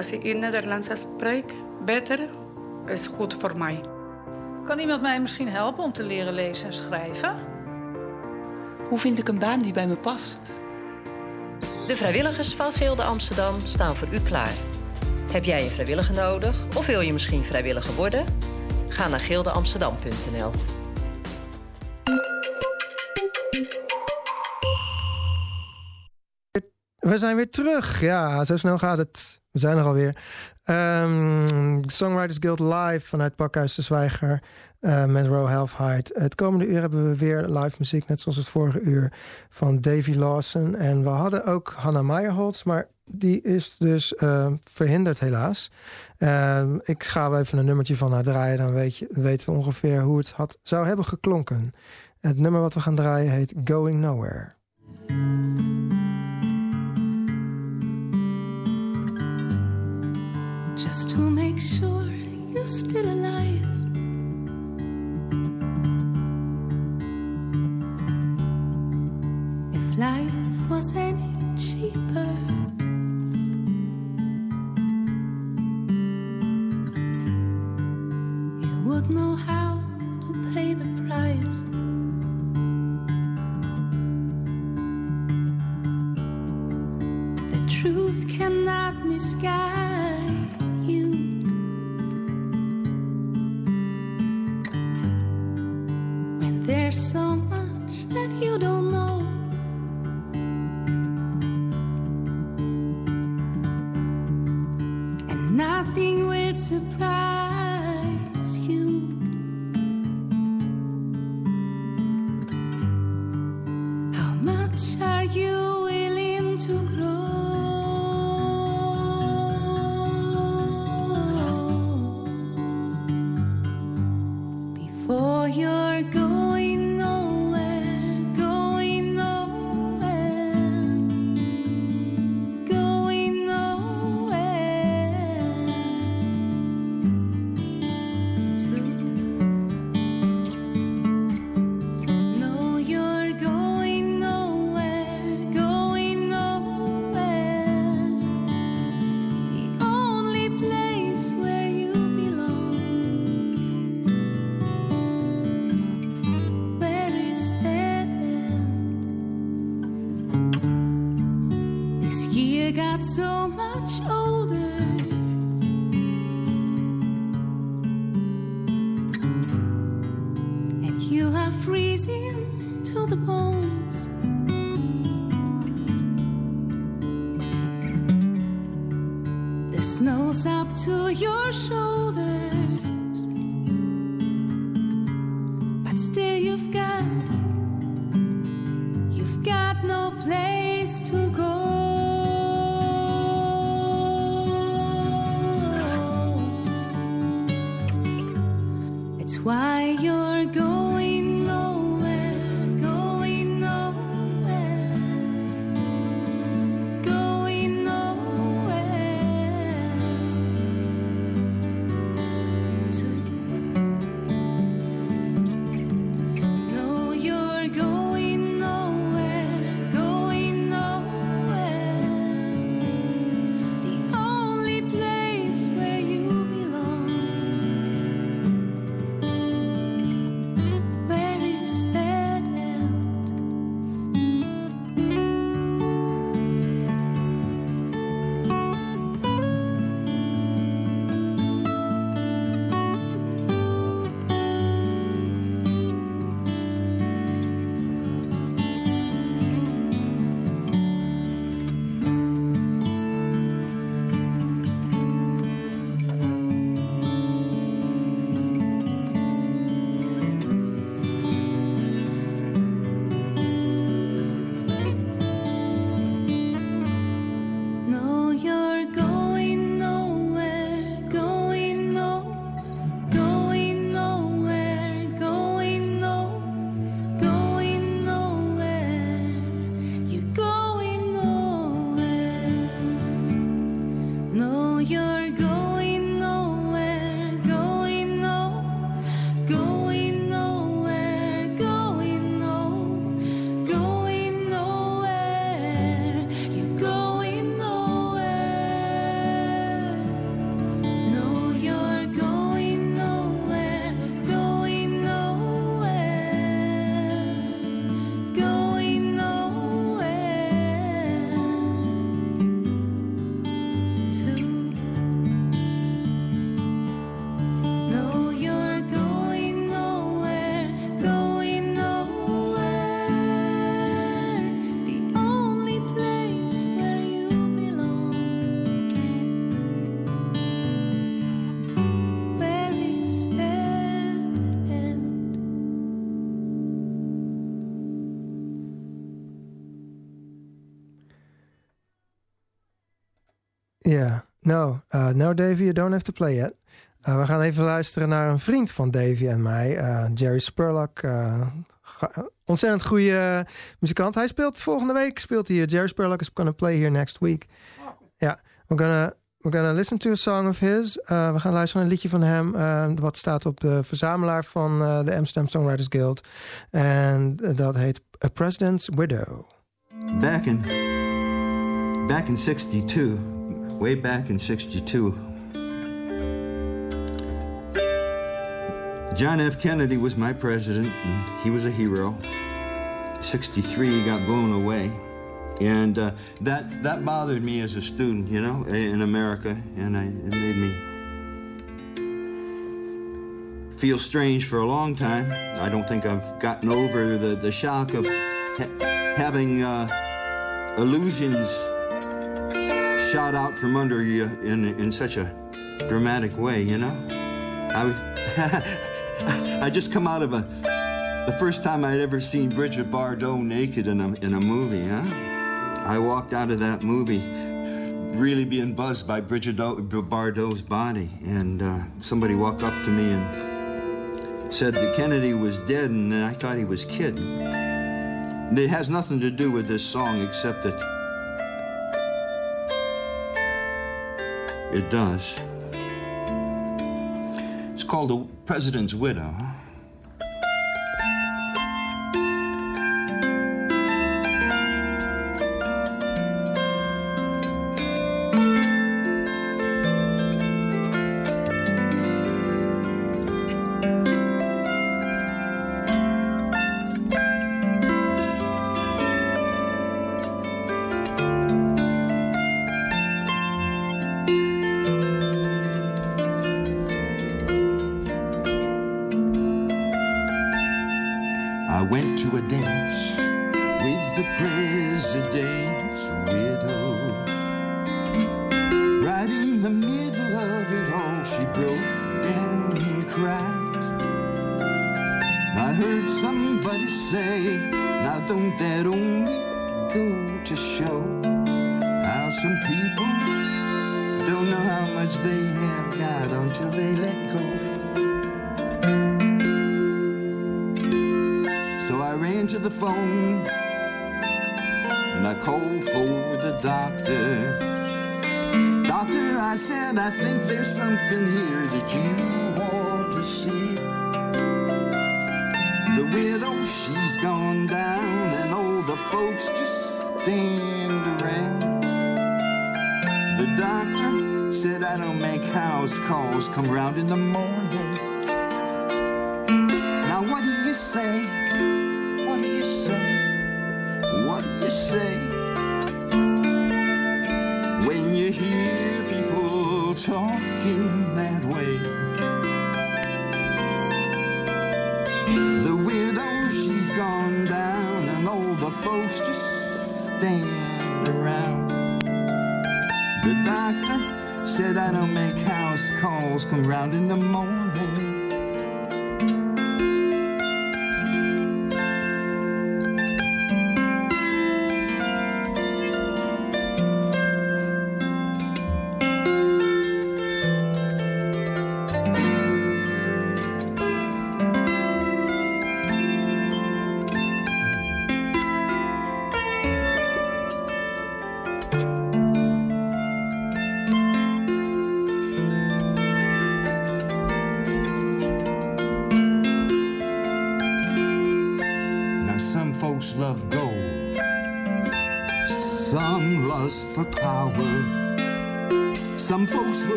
Als ik in Nederlands spreek, beter is goed voor mij. Kan iemand mij misschien helpen om te leren lezen en schrijven? Hoe vind ik een baan die bij me past? De vrijwilligers van Gilde Amsterdam staan voor u klaar. Heb jij een vrijwilliger nodig of wil je misschien vrijwilliger worden? Ga naar gildeamsterdam.nl. We zijn weer terug. Ja, zo snel gaat het. We zijn er alweer. Um, Songwriters Guild live vanuit Pakhuis de Zwijger uh, met Row Halfheid. Het komende uur hebben we weer live muziek, net zoals het vorige uur, van Davy Lawson. En we hadden ook Hannah Meyerholz, maar die is dus uh, verhinderd helaas. Uh, ik ga even een nummertje van haar draaien, dan weet je, weten we ongeveer hoe het had, zou hebben geklonken. Het nummer wat we gaan draaien heet Going Nowhere. Just to make sure you're still alive. If life was any cheaper, you would know how Yeah. No, uh, no, Davy, you don't have to play yet. Uh, we gaan even luisteren naar een vriend van Davy en mij, uh, Jerry Spurlock. Uh, ontzettend goede muzikant. Hij speelt volgende week. Speelt hier. Jerry Spurlock is gonna play here next week. Ja, yeah. we're gonna we're listen to a song of his. we gaan luisteren naar een liedje van hem. wat staat op de verzamelaar van de Amsterdam Songwriters Guild. En dat heet A President's Widow. Back in back in 62, way back in 62. John F. Kennedy was my president, and he was a hero. 63, he got blown away. And uh, that, that bothered me as a student, you know, in America, and I, it made me feel strange for a long time. I don't think I've gotten over the, the shock of ha having uh, illusions shot out from under you in, in such a dramatic way, you know? I I just come out of a the first time I'd ever seen Brigitte Bardot naked in a in a movie, huh? I walked out of that movie really being buzzed by Brigitte Bardot's body, and uh, somebody walked up to me and said that Kennedy was dead, and I thought he was kidding. It has nothing to do with this song except that it does. It's called The President's Widow.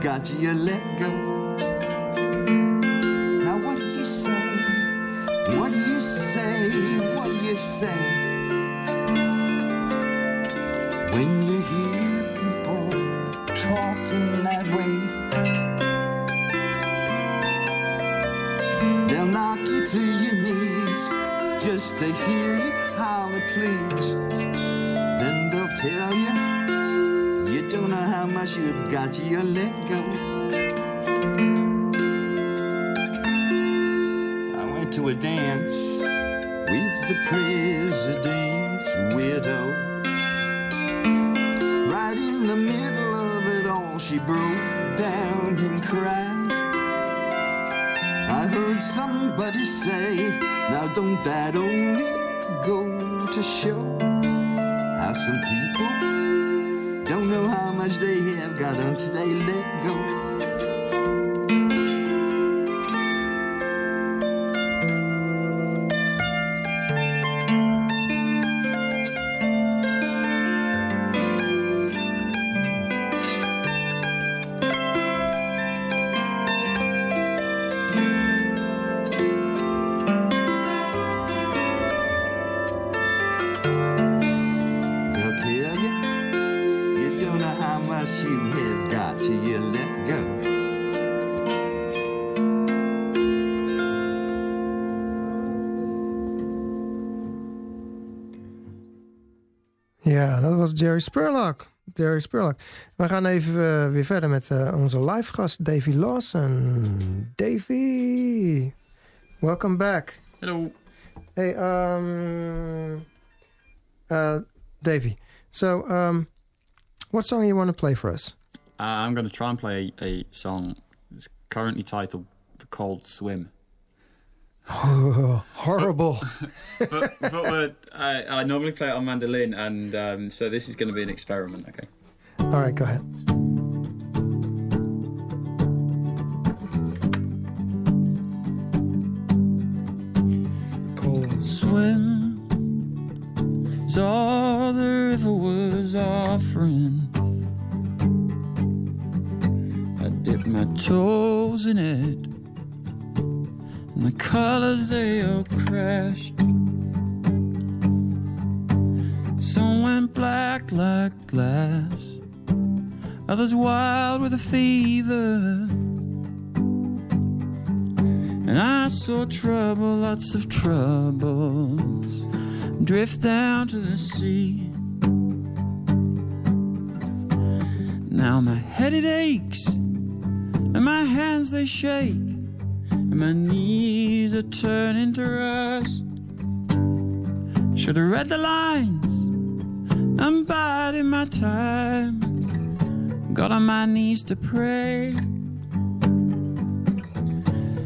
Got you let go. Now some people don't know how much they have got until they let go. Was Jerry Spurlock. Jerry Spurlock. We gaan even eh, weer verder met eh, onze live gast Davy Lawson. Davy, welcome back. Hello. Hey, um, uh, Davy. So, um, what song you want to play for us? Uh, I'm going to try and play a, a song that's currently titled The Cold Swim. horrible. But, but uh, I, I normally play it on mandolin, and um, so this is going to be an experiment, okay? All right, go ahead. Cold swim is all the river was offering. I dipped my toes in it, and the colors they all crashed. Some went black like glass, others wild with a fever. And I saw trouble, lots of troubles, drift down to the sea. Now my head it aches, and my hands they shake, my knees are turning to rust. Should have read the lines, I'm biding my time. Got on my knees to pray.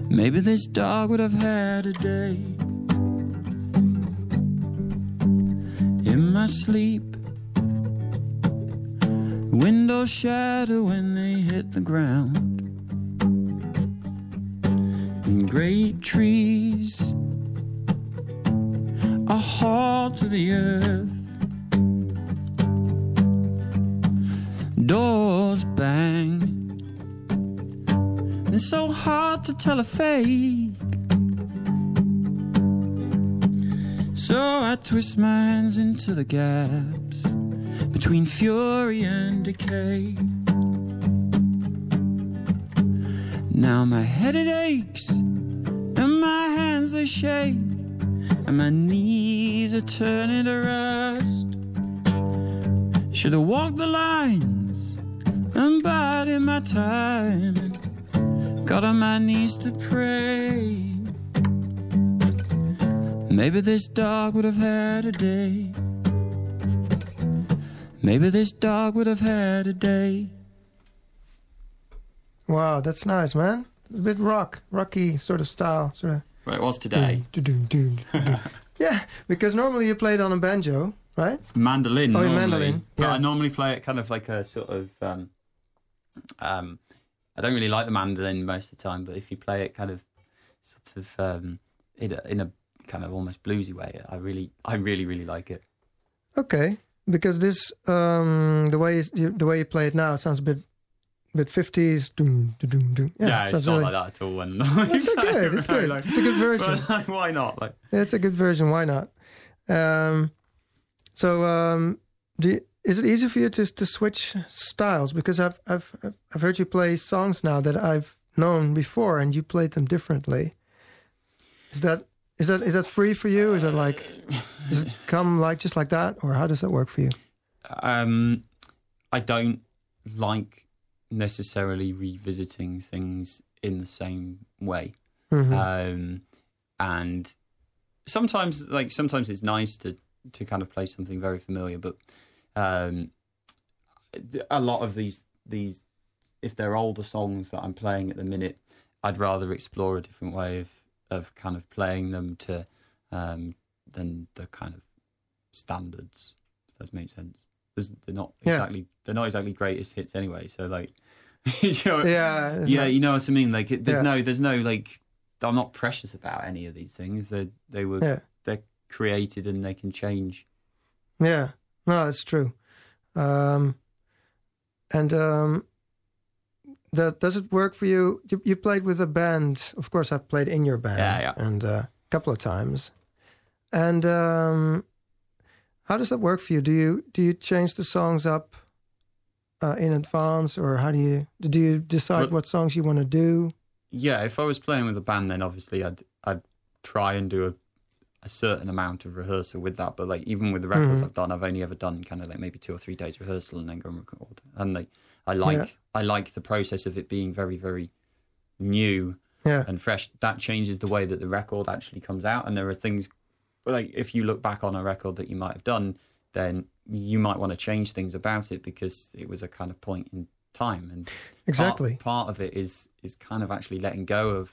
Maybe this dog would have had a day. In my sleep, windows shadow when they hit the ground. Great trees a hall to the earth. Doors bang it's so hard to tell a fake. So I twist my hands into the gaps between fury and decay. Now my head it aches, and my hands they shake, and my knees are turning to rust. Should have walked the lines and bided my time. Got on my knees to pray. Maybe this dog would have had a day. Maybe this dog would have had a day. Wow, that's nice, man. A bit rock, rocky sort of style, sort of. Right, it was today. yeah, because normally you play it on a banjo, right? Mandolin. Oh, normally, mandolin, But yeah. I normally play it kind of like a sort of. Um, um, I don't really like the mandolin most of the time, but if you play it kind of, sort of, um, in a, in a kind of almost bluesy way, I really, I really, really like it. Okay, because this um, the way you, the way you play it now sounds a bit bit fifties. Doom, doom, doom, doom. Yeah, it's sounds not really- like that at all. And It's so good. It's good. It's a good version. But, like, why not? Like, It's a good version. Why not? Um, so, um, do you, is it easy for you to to switch styles? Because I've I've I've heard you play songs now that I've known before, and you played them differently. Is that is that is that free for you? Is that like does it come like just like that, or how does that work for you? um, I don't like necessarily revisiting things in the same way. Mhm. Um, and sometimes, like sometimes, it's nice to to kind of play something very familiar, but um, a lot of these these if they're older songs that I'm playing at the minute, I'd rather explore a different way of of kind of playing them to um, than the kind of standards. If that makes sense. There's, they're not Yeah. exactly they're not exactly greatest hits anyway. So like, you know, yeah, yeah, you know what I mean. Like, it, there's Yeah. no, there's no like, I'm not precious about any of these things. They they were Yeah. they're created and they can change. Yeah, no, it's true. Um, and um, that does it work for you? you? You played with a band. Of course, I played in your band, Yeah, yeah. and uh, a couple of times. And um, how does that work for you? Do you do you change the songs up uh, in advance, or how do you do you decide Well- what songs you want to do? Yeah, if I was playing with a band, then obviously I'd I'd try and do a a certain amount of rehearsal with that. But like even with the records Mhm. I've done, I've only ever done kind of like maybe two or three days rehearsal and then go and record. And like I like Yeah. I like the process of it being very very new Yeah, and fresh. That changes the way that the record actually comes out. And there are things like if you look back on a record that you might have done, then you might want to change things about it because it was a kind of point in time. And part- exactly. part, of it is is kind of actually letting go of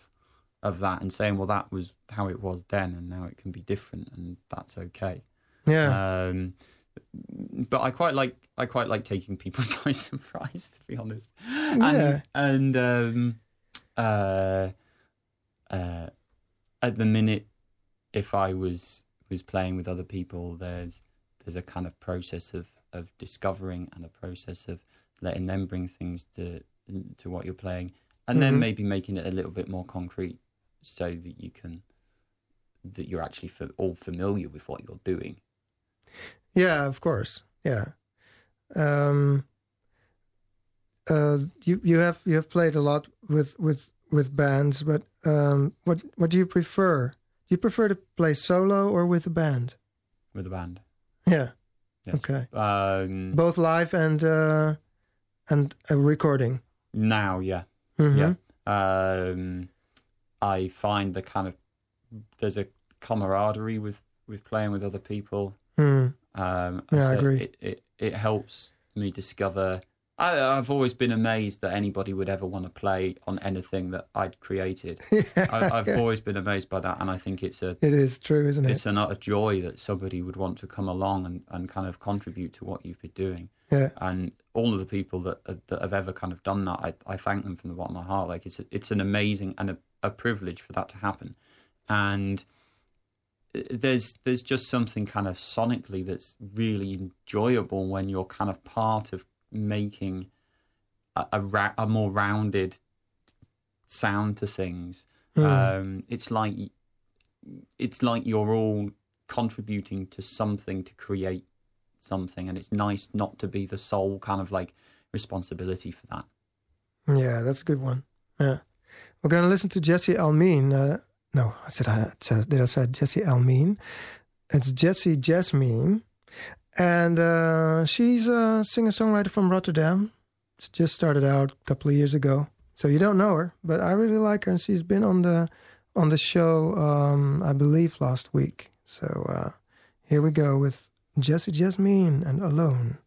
of that and saying, well, that was how it was then, and now it can be different, and that's okay. yeah, Um, but I quite like I quite like taking people by surprise, to be honest. And, Yeah. And um, uh, uh, at the minute, if I was was playing with other people, there's there's a kind of process of of discovering and a process of letting them bring things to to what you're playing, and then Mhm. maybe making it a little bit more concrete, so that you can that you're actually fa- all familiar with what you're doing. Yeah, of course. Yeah. Um, uh, you you have you have played a lot with with with bands, but um, what what do you prefer? Do you prefer to play solo or with a band? with a band. Yeah. Yes. Okay. Um, Both live and uh, and a recording. now, yeah, Mhm. yeah. Um, I find the kind of there's a camaraderie with with playing with other people. Hmm. Um, Yeah, I agree. It, it it helps me discover. I, I've always been amazed that anybody would ever want to play on anything that I'd created. I, I've Yeah. always been amazed by that, and I think it's a It is true, isn't it? it's another joy that somebody would want to come along and, and kind of contribute to what you've been doing. Yeah. And all of the people that that have ever kind of done that, I, I thank them from the bottom of my heart. Like it's it's an amazing and a, a privilege for that to happen. And uh, there's there's just something kind of sonically that's really enjoyable when you're kind of part of making a a, ra- a more rounded sound to things. Hmm. Um, it's like it's like you're all contributing to something to create something, and it's nice not to be the sole kind of like responsibility for that. Yeah, that's a good one. Yeah. We're going to listen to Jesse Almeen. Uh, no, I said, I said, did I say Jesse Almeen? It's Jesse Jasmine. And uh, she's a singer songwriter from Rotterdam. She just started out a couple of years ago. So you don't know her, but I really like her. And she's been on the on the show, um, I believe, last week. So uh, here we go with Jesse Jasmine and Alone.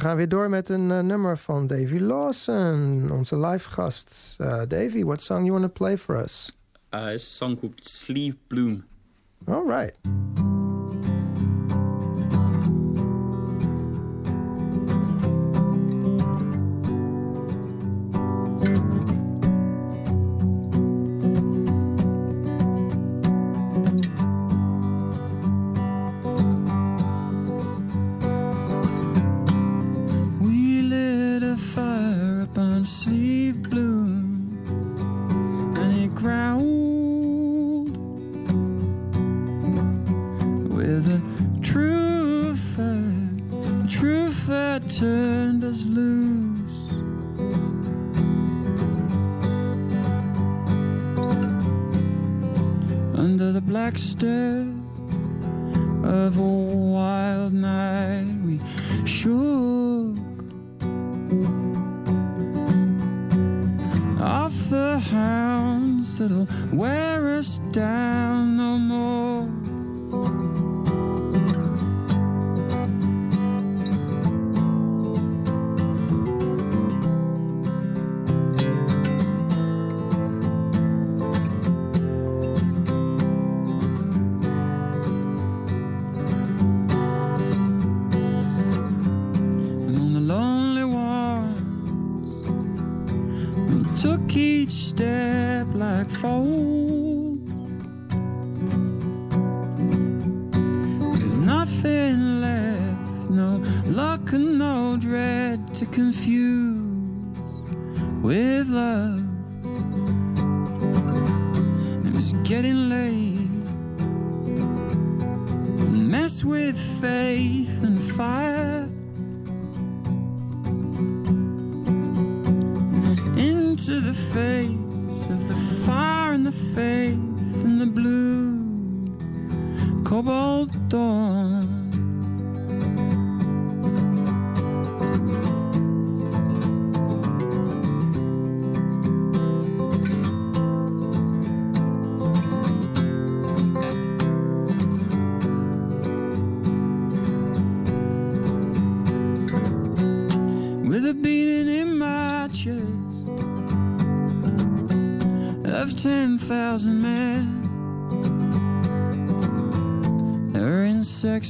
We gaan weer door met een eh, nummer van Davy Lawson, onze live gast. Eh, Davy, what song you want to play for us? Uh, it's a song called Sleeve Bloom. All right. Under the black stare of a wild night, we shook off the hounds that'll wear us down no more. Each step like fold With nothing left, no luck and no dread to confuse with love. It was getting late. Mess with faith and fire the face of the fire and the faith and the blue cobalt dawn.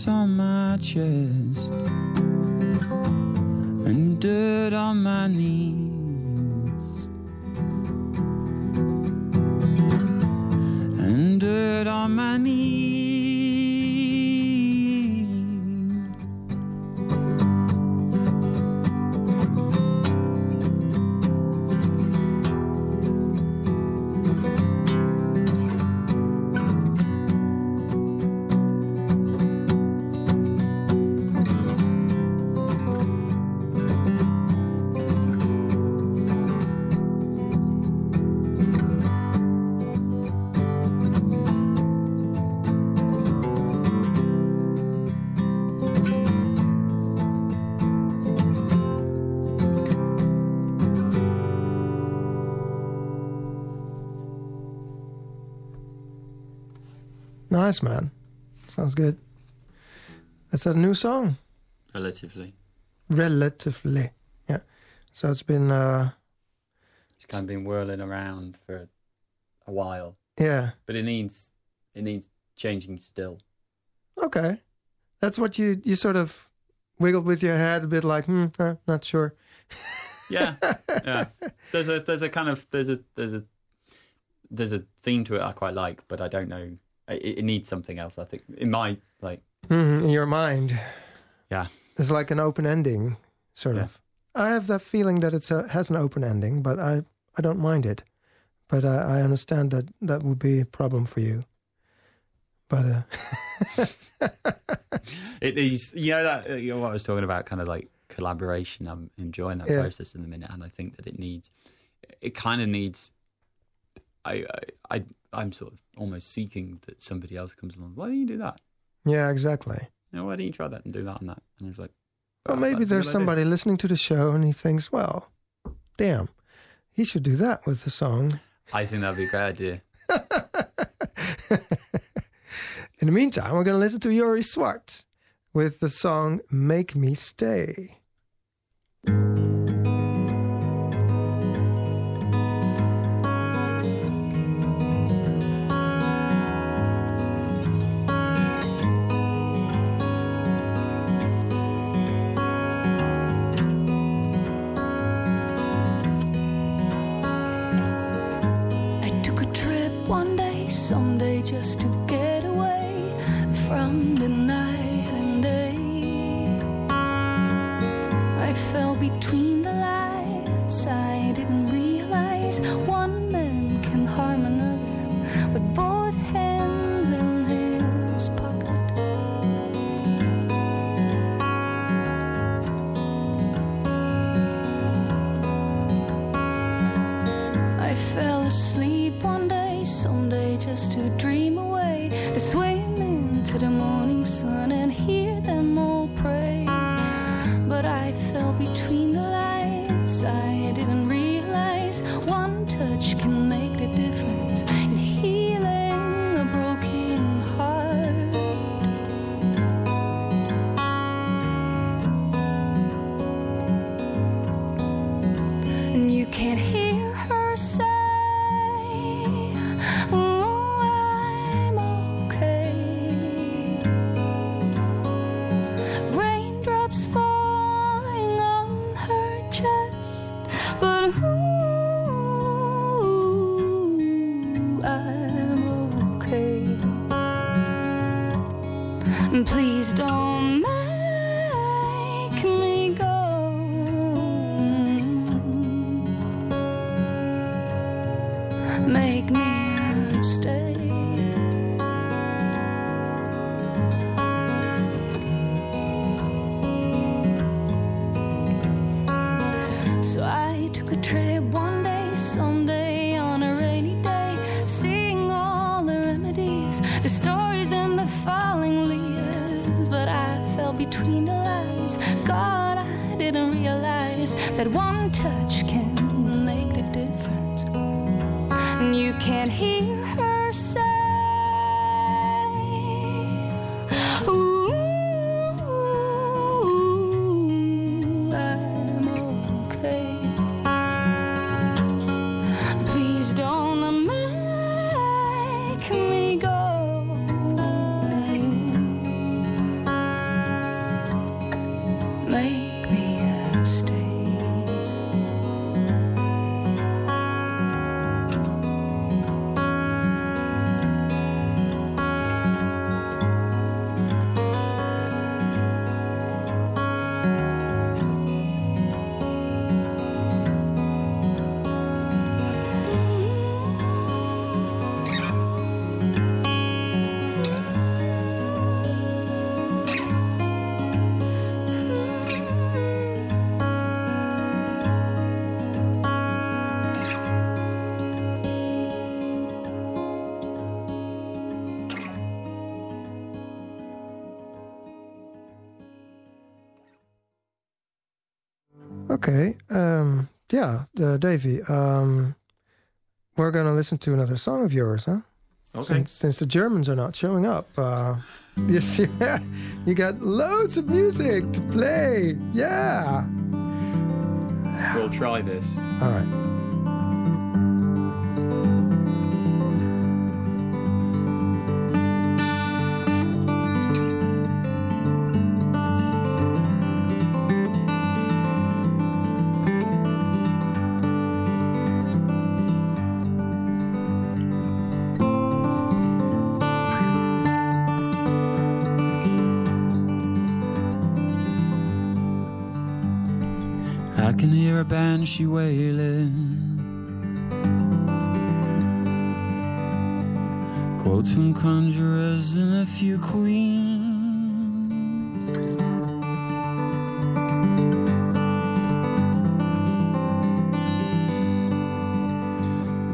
Insects on my chest and dirt on my knees. Nice, man. Sounds good. That's a new song. Relatively. Relatively. Yeah. So it's been, uh, It's kind of been whirling around for a while, yeah. but it needs it needs changing still. Okay. That's what you, you sort of wiggled with your head a bit like, hmm, uh, not sure. Yeah, yeah. There's a there's a kind of there's a there's a there's a theme to it I quite like, but I don't know. It, it needs something else. I think in my like Mhm, in your mind. yeah It's like an open ending, sort Yeah. of. I have that feeling that it has an open ending, but I, I don't mind it. But I, I understand that that would be a problem for you. But uh, it is you know that uh, you know what I was talking about kind of like collaboration. I'm enjoying that Yeah. process in the minute, and I think that it needs it kind of needs. I I I'm sort of almost seeking that somebody else comes along. Why don't you do that? yeah, exactly. Why don't you try that and do that and that? And it's like, Well, maybe there's idea. somebody listening to the show and he thinks, well, damn, he should do that with the song. I think that'd be a great idea. In the meantime, we're going to listen to Yori Swart with the song Make Me Stay. Please don't Okay. Um, yeah, uh, Davey, um, we're going to listen to another song of yours, huh? Okay. Since, since the Germans are not showing up. Uh, yes, yeah, you got loads of music to play. Yeah. We'll try this. All right. Hear a banshee wailing. Quotes from conjurers and a few queens.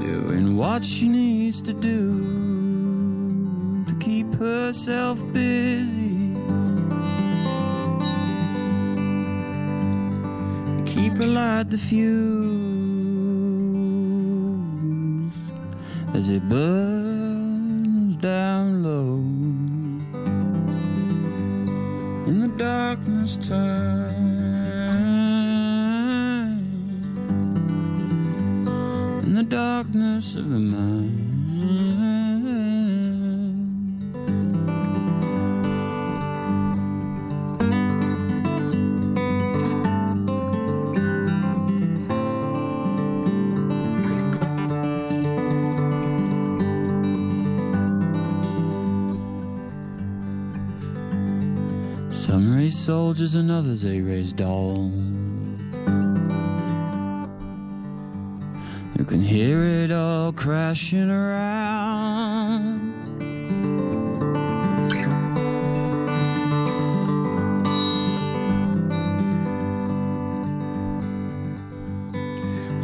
Doing what she needs to do the fuse soldiers and others they raise dolls. You can hear it all crashing around.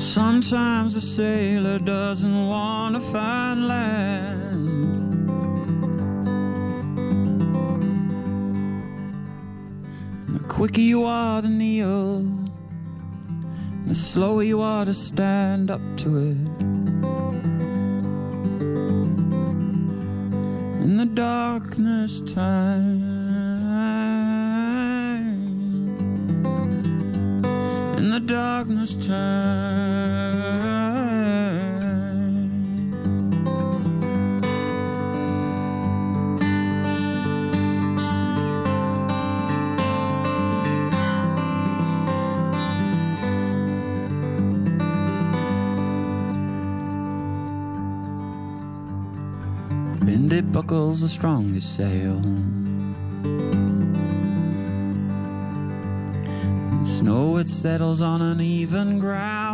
Sometimes the sailor doesn't want to find land. Quicker you are to kneel, the slower you are to stand up to it. In the darkness time, in the darkness time. The strongest sail. Snow it settles on uneven ground.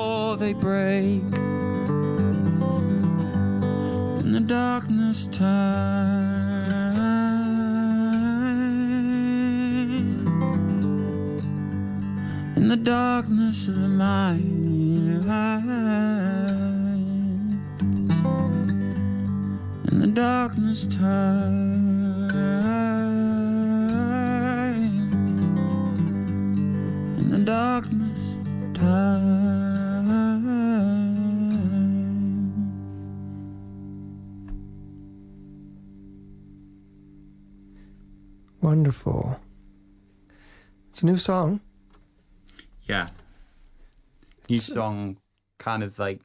Before they break. In the darkness time. In the darkness of the mind in the darkness time. In the darkness Wonderful. It's a new song. Yeah. New song, kind of like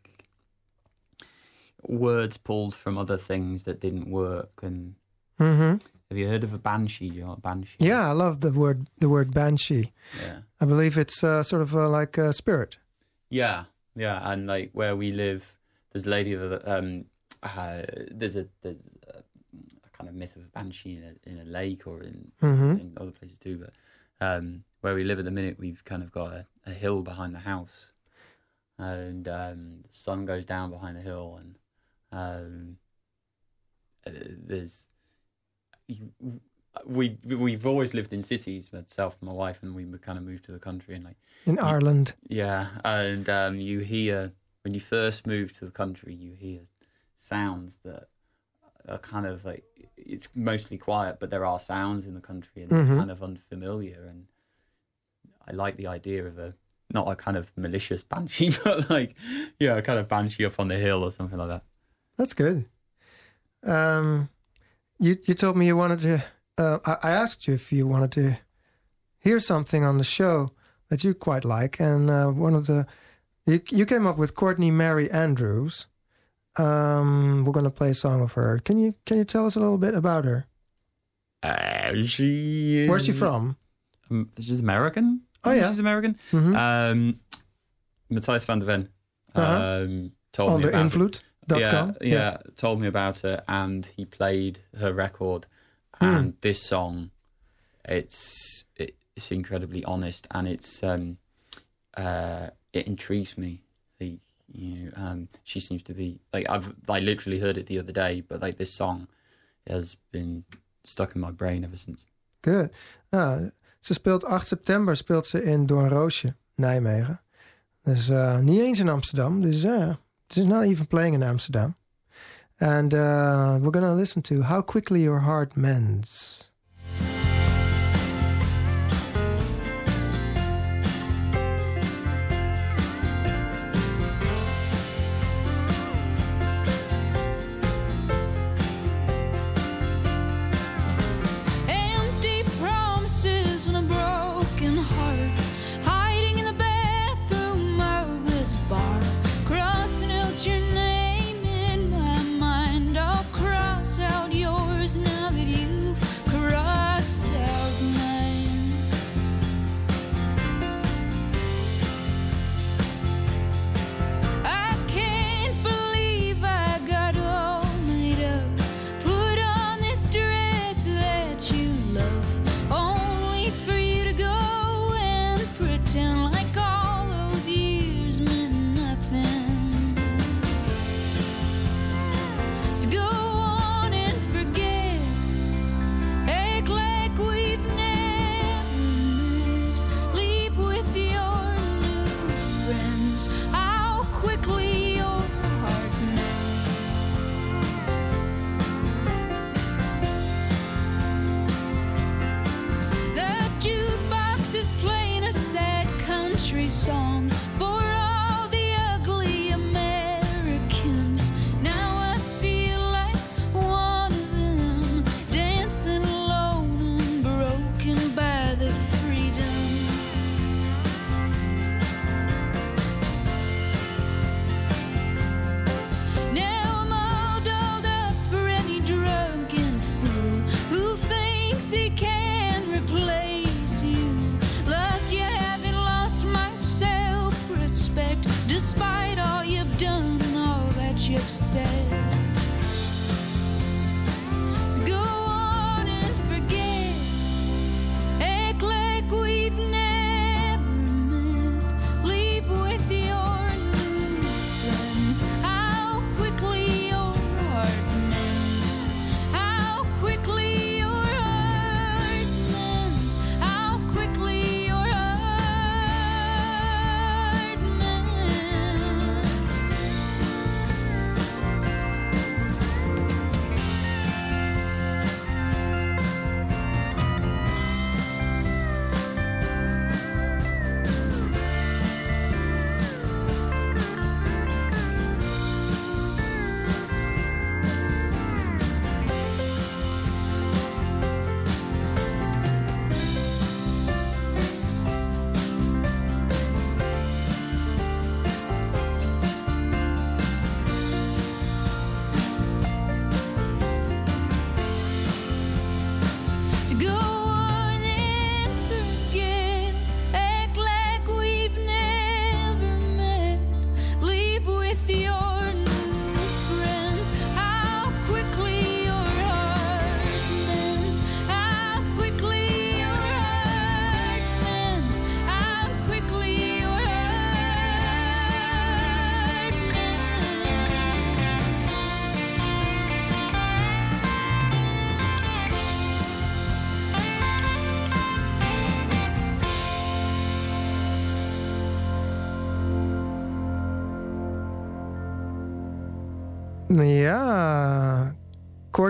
words pulled from other things that didn't work. And hmm have you heard of a banshee? You know what a banshee? Yeah, I love the word the word banshee. Yeah. I believe it's uh, sort of uh, like a spirit. Yeah, yeah, and like where we live, there's a lady that um, uh, there's a there's kind of myth of a banshee in a, in a lake or in Mhm. in other places too. But um, where we live at the minute, we've kind of got a, a hill behind the house, and um, the sun goes down behind the hill, and um, uh, there's we we've always lived in cities, myself and my wife, and we kind of moved to the country, and like In Ireland. yeah, and um, you hear when you first move to the country, you hear sounds that are kind of like it's mostly quiet, but there are sounds in the country and Mhm. kind of unfamiliar. And I like the idea of a not a kind of malicious banshee, but like yeah, a kind of banshee up on the hill or something like that. That's good. Um, you you told me you wanted to. Uh, I, I asked you if you wanted to hear something on the show that you quite like, and uh, one of the you you came up with Courtney Marie Andrews. Um, we're going to play a song of her. Can you can you tell us a little bit about her? Uh, she is, Where's she from? Um, she's American. Oh, yeah. she's American. Mhm. Um, Matthias van der Ven Uh-huh. um, told On me the about it. invloed.com? Yeah, yeah, Yeah. told me about it, and he played her record. Hmm. And this song, it's it's incredibly honest, and it's um, uh, it intrigues me. The you know, um, she seems to be like I've I literally heard it the other day, but like this song has been stuck in my brain ever since. Good. Nou, ze speelt 8 september speelt ze in Doornroosje, Nijmegen. Dus uh, niet eens in Amsterdam. Dus uh, it's not even playing in Amsterdam. And uh, we're gonna listen to How Quickly Your Heart Mends.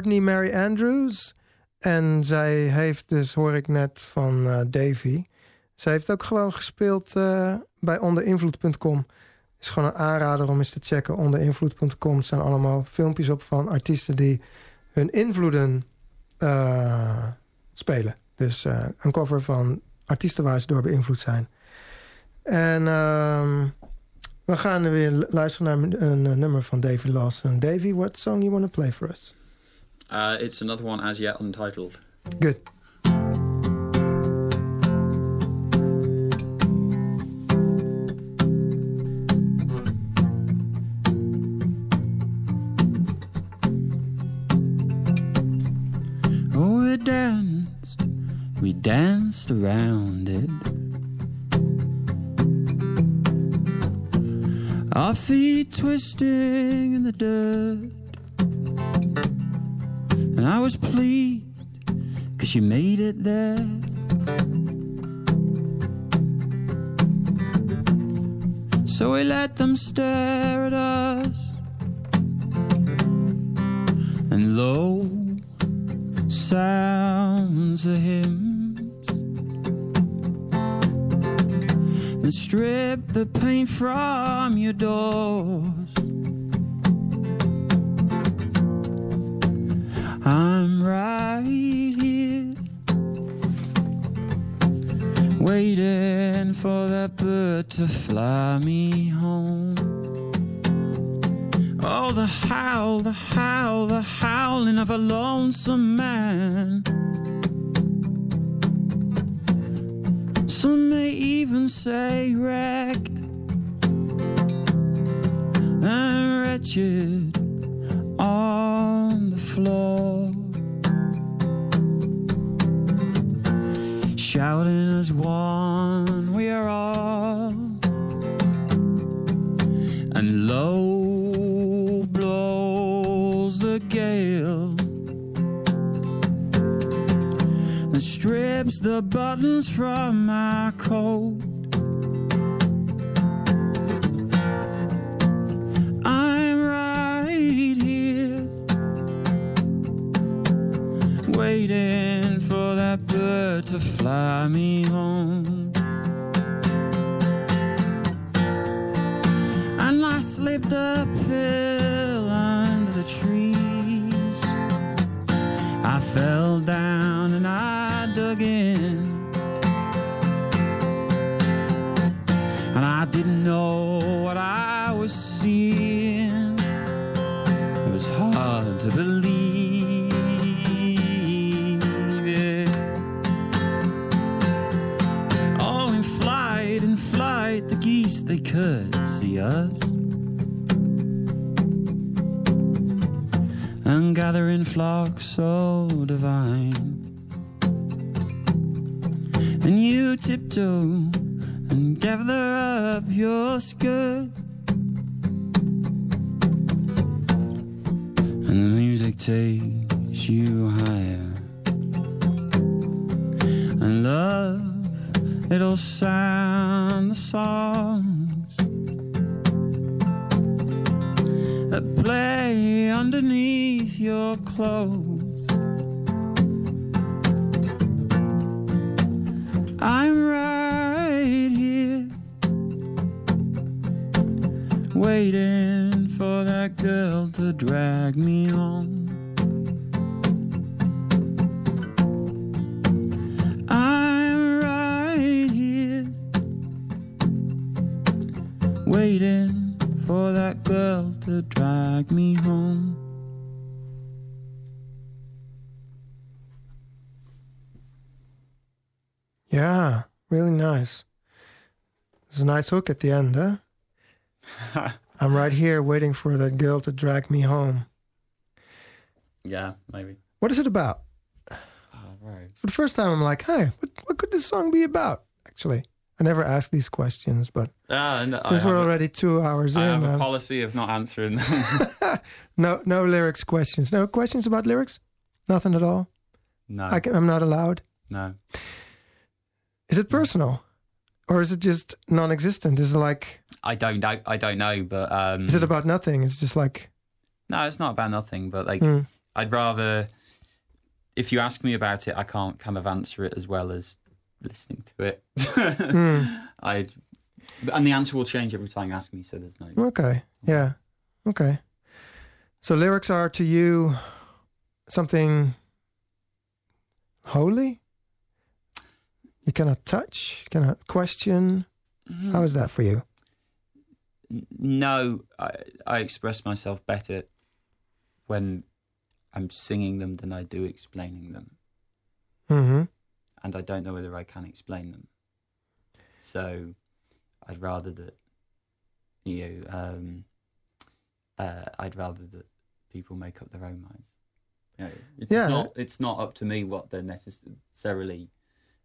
Courtney Mary Andrews. En zij heeft dus, hoor ik net van uh, Davy... zij heeft ook gewoon gespeeld uh, bij onderinvloed.com. is gewoon een aanrader om eens te checken. Onderinvloed.com zijn allemaal filmpjes op van artiesten... die hun invloeden uh, spelen. Dus een cover van artiesten waar ze door beïnvloed zijn. En... Uh, we gaan weer luisteren naar een, een nummer van Davy Lawson. Davy, what song you want to play for us? Uh, it's another one as yet untitled. Good. Oh, we danced, we danced around it. Our feet twisting in the dirt. And I was pleased Cause you made it there. So we let them stare at us. And low sounds the hymns. And strip the paint from your doors. I'm right here, waiting for that bird to fly me home. Oh, the howl, the howl, the howling of a lonesome man. Some may even say wrecked and wretched on the floor. Shouting as one, we are all. And low blows the gale and strips the buttons from my coat. To fly me home. And I slipped a pill under the trees. I fell down flocks so divine. And you tiptoe and gather up your skirt. A nice hook at the end, huh? I'm right here waiting for that girl to drag me home. Yeah, maybe. What is it about? Oh, right. For the first time, I'm like, hey, what, what could this song be about? Actually, I never asked these questions, but Ah, no, I since we're already two hours I in, have a um, policy of not answering no, no lyrics questions. No questions about lyrics. Nothing at all. no, I can, I'm not allowed. no. Is it personal, or is it just non-existent? Is it like? I don't know. I don't know, but um, Is it about nothing? It's just like. no, it's not about nothing. But like, Hmm. I'd rather if you ask me about it, I can't kind of answer it as well as listening to it. Hmm. I and the answer will change every time you ask me. So there's no. Okay. Yeah. Okay. So lyrics are to you something holy? You cannot touch, you cannot question. Mm-hmm. How is that for you? No, I, I express myself better when I'm singing them than I do explaining them, Mm-hmm. and I don't know whether I can explain them. So, I'd rather that you know, um, uh, I'd rather that people make up their own minds. You know, it's Yeah. not it's not up to me what they're necessarily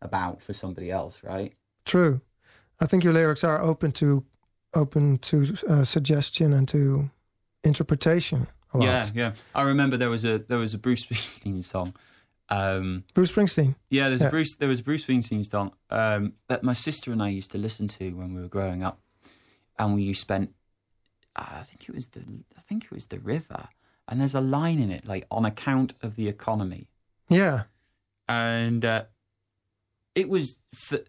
about for somebody else, right? True. I think your lyrics are open to open to uh, suggestion and to interpretation a lot. Yeah, yeah. I remember there was a there was a Bruce Springsteen song, Um, Bruce Springsteen. yeah, there's Yeah. a Bruce. There was a Bruce Springsteen song um, that my sister and I used to listen to when we were growing up, and we spent. Uh, I think it was the. I think it was the river, and there's a line in it like on account of the economy, Yeah. and uh, it was th-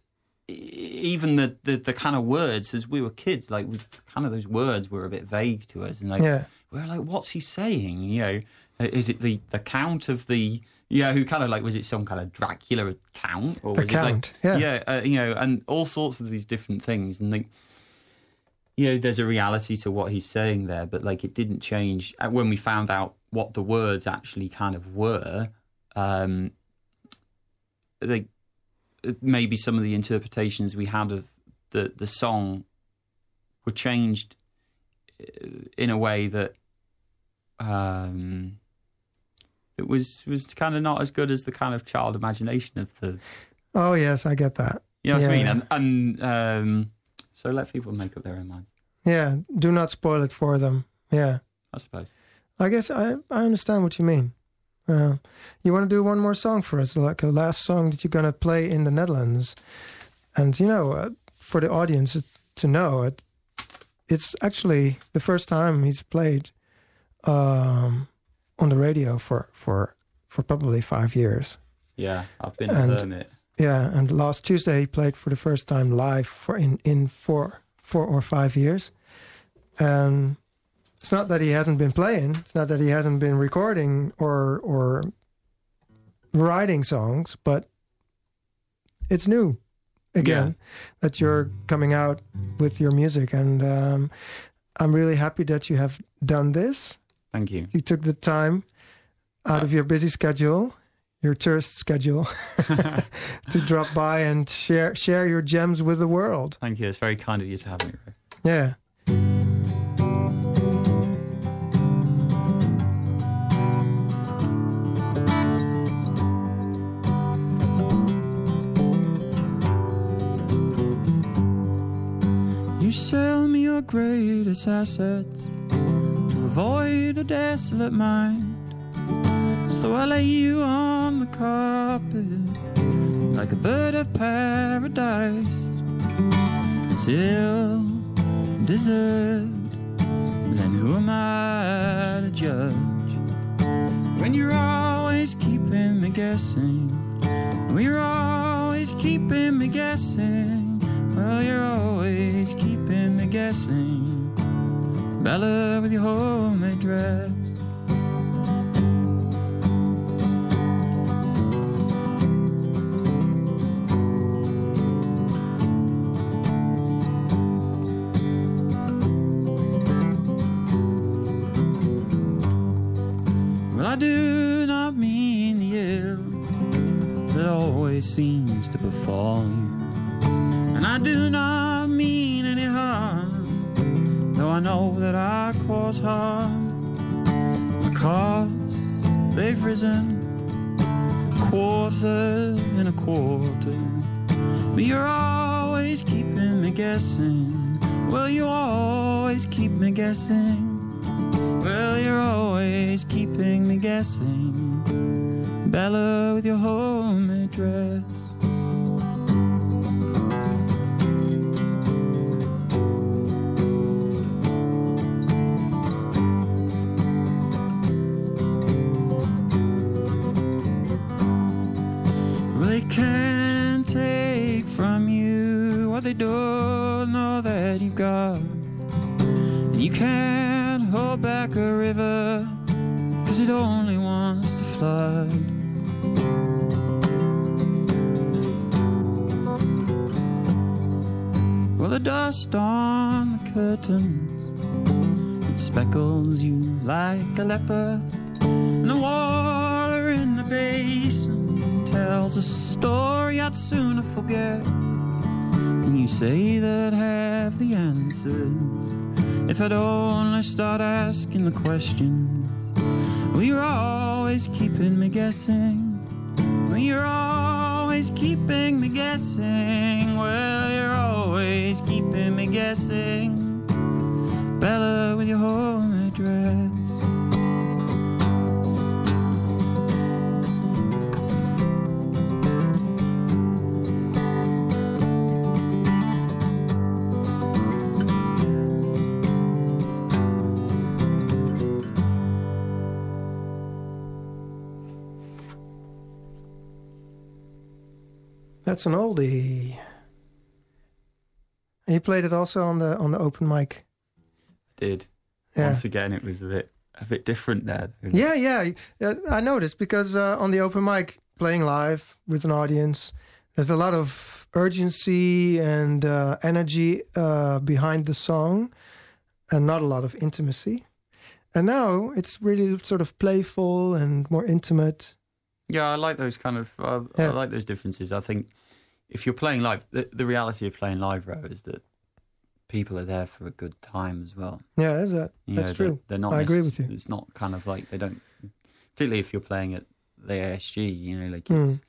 even the, the the kind of words as we were kids, like we, kind of those words were a bit vague to us, and like Yeah. we were like, what's he saying? You know, is it the the count of the yeah, who kind of like was it some kind of Dracula account or was Account, it like yeah. uh, you know, and all sorts of these different things, and like you know, there's a reality to what he's saying there, but like it didn't change Uh, when we found out what the words actually kind of were. Um, like maybe some of the interpretations we had of the the song were changed uh, in a way that um it was was kind of not as good as the kind of child imagination of the Oh yes, I get that. you know what I mean Yeah. and and um so let people make up their own minds Yeah. Do not spoil it for them. Yeah. I suppose I guess I I understand what you mean. Uh, you want to do one more song for us, like a last song that you're gonna play in the Netherlands, and you know, uh, for the audience to know it, it's actually the first time he's played um, on the radio for for for probably five years. yeah I've been And- hermit Yeah, and last Tuesday he played for the first time live for in in four four or five years. And it's not that he hasn't been playing. It's not that he hasn't been recording or or writing songs, but it's new again that you're coming out with your music, and um, I'm really happy that you have done this. thank you You took the time out of your busy schedule, your tourist schedule, to drop by and share share your gems with the world. thank you it's very kind of you to have me Yeah. Sell me your greatest assets to avoid a desolate mind. So I lay you on the carpet like a bird of paradise. It's ill deserved, then who am I to judge? When you're always keeping me guessing, when you're always keeping me guessing. Well, you're always keeping guessing. Bella with your homemade dress. Well, I do not mean the ill that always seems to befall you. They've quarter and a quarter. But you're always keeping me guessing. Well, you always keep me guessing. Well, you're always keeping me guessing. Bella dust on the curtains, it speckles you like a leper. And the water in the basin tells a story I'd sooner forget. And you say that have the answers if I'd only start asking the questions. Well, you're always keeping me guessing. Well, you're always keeping me guessing. Well, you're always always keeping me guessing. Bella, with your home address. That's an oldie. You played it also on the on the open mic. I Did Yeah. once again it was a bit a bit different there. Yeah, yeah. yeah, I noticed because uh, on the open mic, playing live with an audience, there's a lot of urgency and uh, energy uh, behind the song, and not a lot of intimacy. And now it's really sort of playful and more intimate. Yeah, I like those kind of. I, I like those differences. I think if you're playing live, the, the reality of playing live, row is that people are there for a good time as well. Yeah, that's that. You That's know, true. They're, they're not. I agree with you. It's not kind of like they don't. Particularly if you're playing at the ASG, you know, like Mm. it's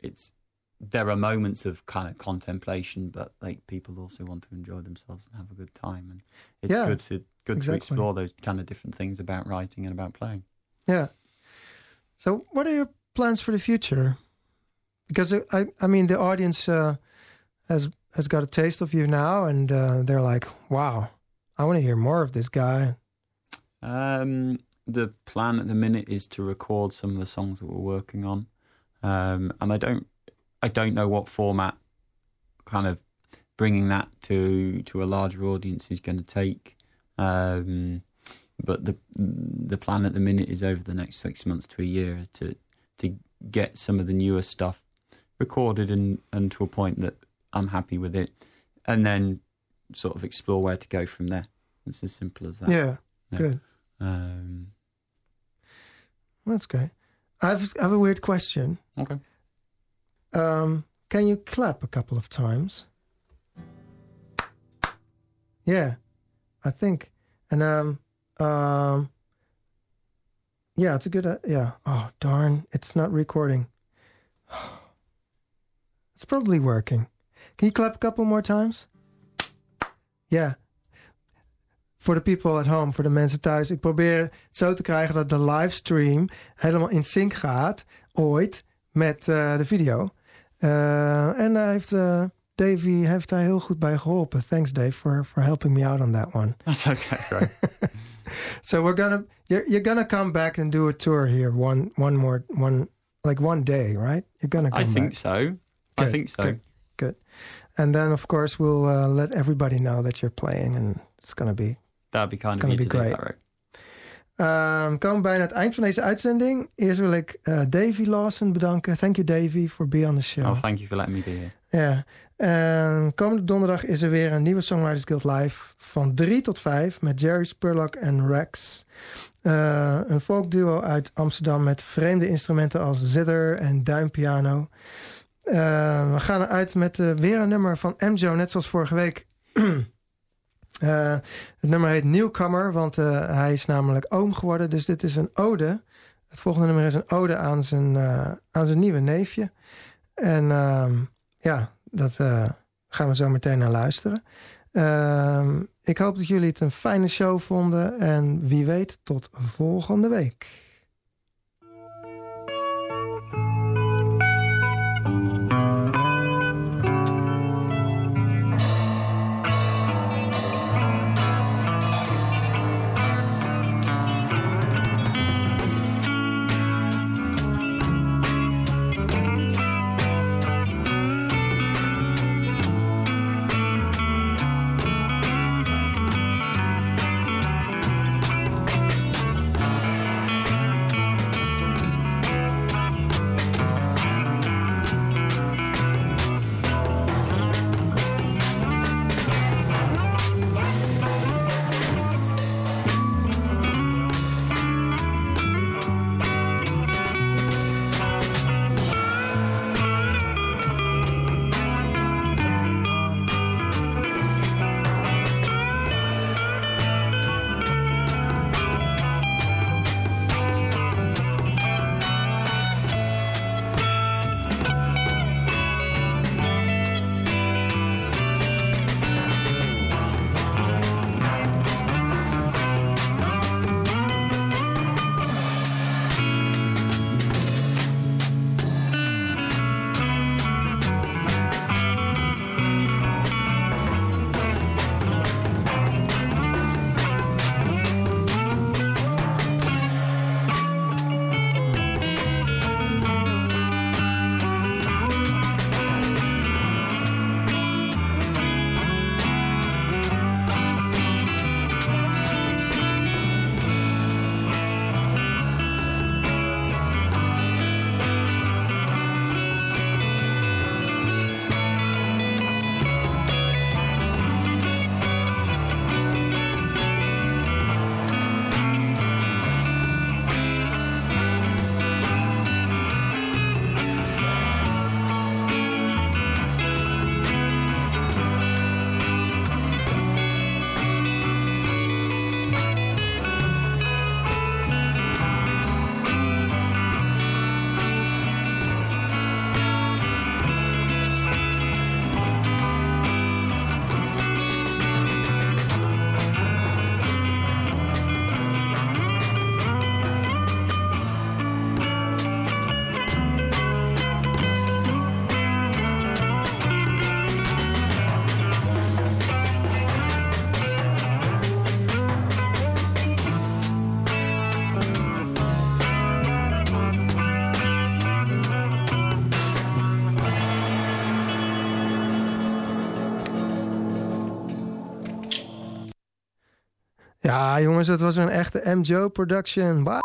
it's there are moments of kind of contemplation, but like people also want to enjoy themselves and have a good time, and it's Yeah, good to good exactly. to explore those kind of different things about writing and about playing. Yeah. So, what are your plans for the future? Because I, I, mean, the audience uh, has has got a taste of you now, and uh, they're like, "Wow, I want to hear more of this guy." Um, the plan at the minute is to record some of the songs that we're working on, um, and I don't, I don't know what format, kind of bringing that to to a larger audience is going to take. Um, but the the plan at the minute is over the next six months to a year to to get some of the newer stuff recorded and and to a point that I'm happy with it, and then sort of explore where to go from there. It's as simple as that. Yeah, Yeah. good. Um, That's great. I've I have a weird question. okay. Um, can you clap a couple of times? Yeah, I think. And um, um, yeah, it's a good. Uh, yeah. Oh darn! It's not recording. It's probably working. Can you clap a couple more times? Ja. Voor de people at home, voor de mensen thuis. Ik probeer het zo te krijgen dat de livestream helemaal in sync gaat, ooit, met eh, de video. Eh, en hij heeft, eh, Davey heeft daar heel goed bij geholpen. Thanks Dave for, for helping me out on that one. That's okay, right? So we're gonna, you're, you're gonna come back and do a tour here one, one more, one, like one day, right? You're gonna come I think back. so. I Good, think so. Good, good. And then, of course, we'll uh, let everybody know that you're playing, and it's going to be. That'd be kind of you to be do great. that, right? Um, komen bijna het eind van deze uitzending. Eerst wil ik uh, Davy Lawson bedanken. Thank you, Davy, for being on the show. Oh, thank you for letting me be here. Ja. En komende donderdag is er weer een nieuwe Songwriters Guild live van 3 tot 5 met Jerry Spurlock en Rex. Eh, een folkduo uit Amsterdam met vreemde instrumenten als zither en duimpiano. Eh, we gaan eruit met eh, weer een nummer van MJO, net zoals vorige week. Eh, het nummer heet Newcomer, want hij is namelijk oom geworden. Dus dit is een ode. Het volgende nummer is een ode aan zijn, aan zijn nieuwe neefje. En ehm, ja, dat gaan we zo meteen naar luisteren. Ehm, ik hoop dat jullie het een fijne show vonden. En wie weet, tot volgende week. Jongens, het was een echte M. Joe production.